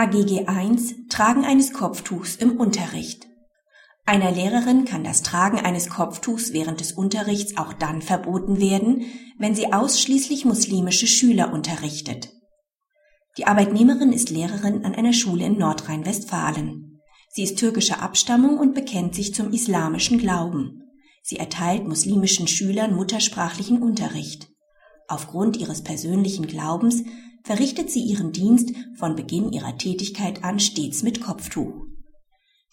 AGG 1 Tragen eines Kopftuchs im Unterricht. Einer Lehrerin kann das Tragen eines Kopftuchs während des Unterrichts auch dann verboten werden, wenn sie ausschließlich muslimische Schüler unterrichtet. Die Arbeitnehmerin ist Lehrerin an einer Schule in Nordrhein-Westfalen. Sie ist türkischer Abstammung und bekennt sich zum islamischen Glauben. Sie erteilt muslimischen Schülern muttersprachlichen Unterricht. Aufgrund ihres persönlichen Glaubens verrichtet sie ihren Dienst von Beginn ihrer Tätigkeit an stets mit Kopftuch.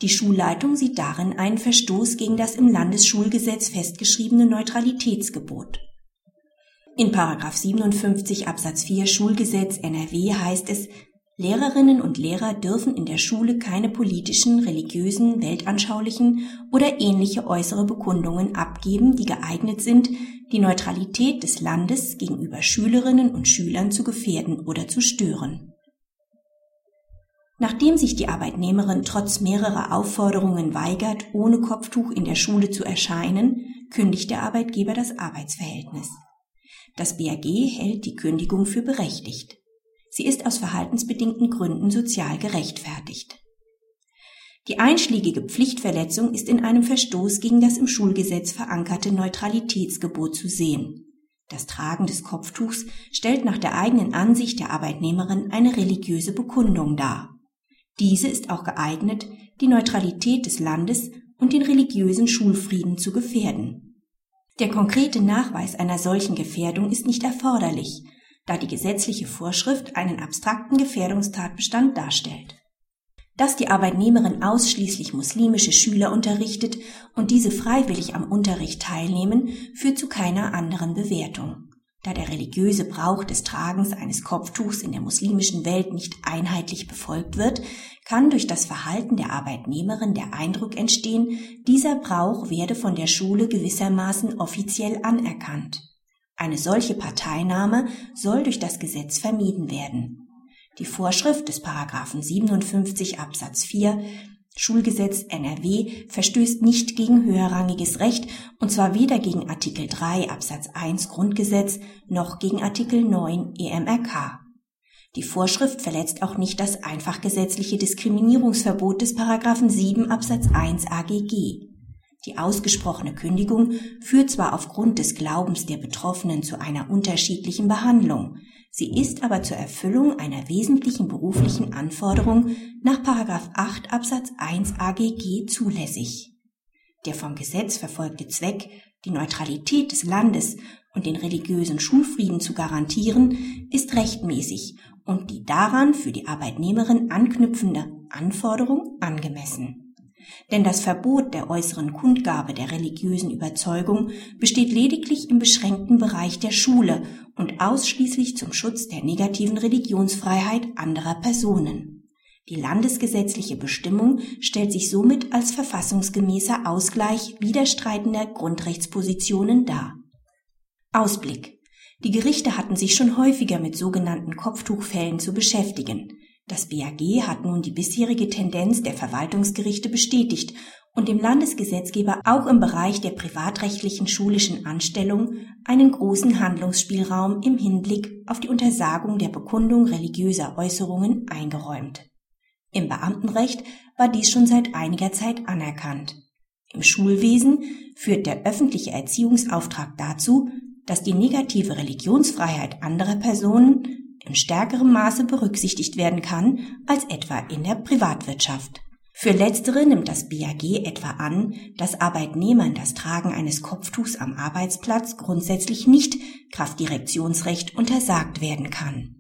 Die Schulleitung sieht darin einen Verstoß gegen das im Landesschulgesetz festgeschriebene Neutralitätsgebot. In 57 Absatz 4 Schulgesetz NRW heißt es, Lehrerinnen und Lehrer dürfen in der Schule keine politischen, religiösen, weltanschaulichen oder ähnliche äußere Bekundungen abgeben, die geeignet sind, die Neutralität des Landes gegenüber Schülerinnen und Schülern zu gefährden oder zu stören. Nachdem sich die Arbeitnehmerin trotz mehrerer Aufforderungen weigert, ohne Kopftuch in der Schule zu erscheinen, kündigt der Arbeitgeber das Arbeitsverhältnis. Das BAG hält die Kündigung für berechtigt. Sie ist aus verhaltensbedingten Gründen sozial gerechtfertigt. Die einschlägige Pflichtverletzung ist in einem Verstoß gegen das im Schulgesetz verankerte Neutralitätsgebot zu sehen. Das Tragen des Kopftuchs stellt nach der eigenen Ansicht der Arbeitnehmerin eine religiöse Bekundung dar. Diese ist auch geeignet, die Neutralität des Landes und den religiösen Schulfrieden zu gefährden. Der konkrete Nachweis einer solchen Gefährdung ist nicht erforderlich, da die gesetzliche Vorschrift einen abstrakten Gefährdungstatbestand darstellt. Dass die Arbeitnehmerin ausschließlich muslimische Schüler unterrichtet und diese freiwillig am Unterricht teilnehmen, führt zu keiner anderen Bewertung. Da der religiöse Brauch des Tragens eines Kopftuchs in der muslimischen Welt nicht einheitlich befolgt wird, kann durch das Verhalten der Arbeitnehmerin der Eindruck entstehen, dieser Brauch werde von der Schule gewissermaßen offiziell anerkannt. Eine solche Parteinahme soll durch das Gesetz vermieden werden. Die Vorschrift des Paragraphen 57 Absatz 4 Schulgesetz NRW verstößt nicht gegen höherrangiges Recht und zwar weder gegen Artikel 3 Absatz 1 Grundgesetz noch gegen Artikel 9 EMRK. Die Vorschrift verletzt auch nicht das einfach gesetzliche Diskriminierungsverbot des Paragraphen 7 Absatz 1 AGG. Die ausgesprochene Kündigung führt zwar aufgrund des Glaubens der Betroffenen zu einer unterschiedlichen Behandlung, sie ist aber zur Erfüllung einer wesentlichen beruflichen Anforderung nach 8 Absatz 1 AGG zulässig. Der vom Gesetz verfolgte Zweck, die Neutralität des Landes und den religiösen Schulfrieden zu garantieren, ist rechtmäßig und die daran für die Arbeitnehmerin anknüpfende Anforderung angemessen. Denn das Verbot der äußeren Kundgabe der religiösen Überzeugung besteht lediglich im beschränkten Bereich der Schule und ausschließlich zum Schutz der negativen Religionsfreiheit anderer Personen. Die landesgesetzliche Bestimmung stellt sich somit als verfassungsgemäßer Ausgleich widerstreitender Grundrechtspositionen dar. Ausblick. Die Gerichte hatten sich schon häufiger mit sogenannten Kopftuchfällen zu beschäftigen. Das BAG hat nun die bisherige Tendenz der Verwaltungsgerichte bestätigt und dem Landesgesetzgeber auch im Bereich der privatrechtlichen schulischen Anstellung einen großen Handlungsspielraum im Hinblick auf die Untersagung der Bekundung religiöser Äußerungen eingeräumt. Im Beamtenrecht war dies schon seit einiger Zeit anerkannt. Im Schulwesen führt der öffentliche Erziehungsauftrag dazu, dass die negative Religionsfreiheit anderer Personen in stärkerem Maße berücksichtigt werden kann als etwa in der Privatwirtschaft. Für letztere nimmt das BAG etwa an, dass Arbeitnehmern das Tragen eines Kopftuchs am Arbeitsplatz grundsätzlich nicht Kraft Direktionsrecht untersagt werden kann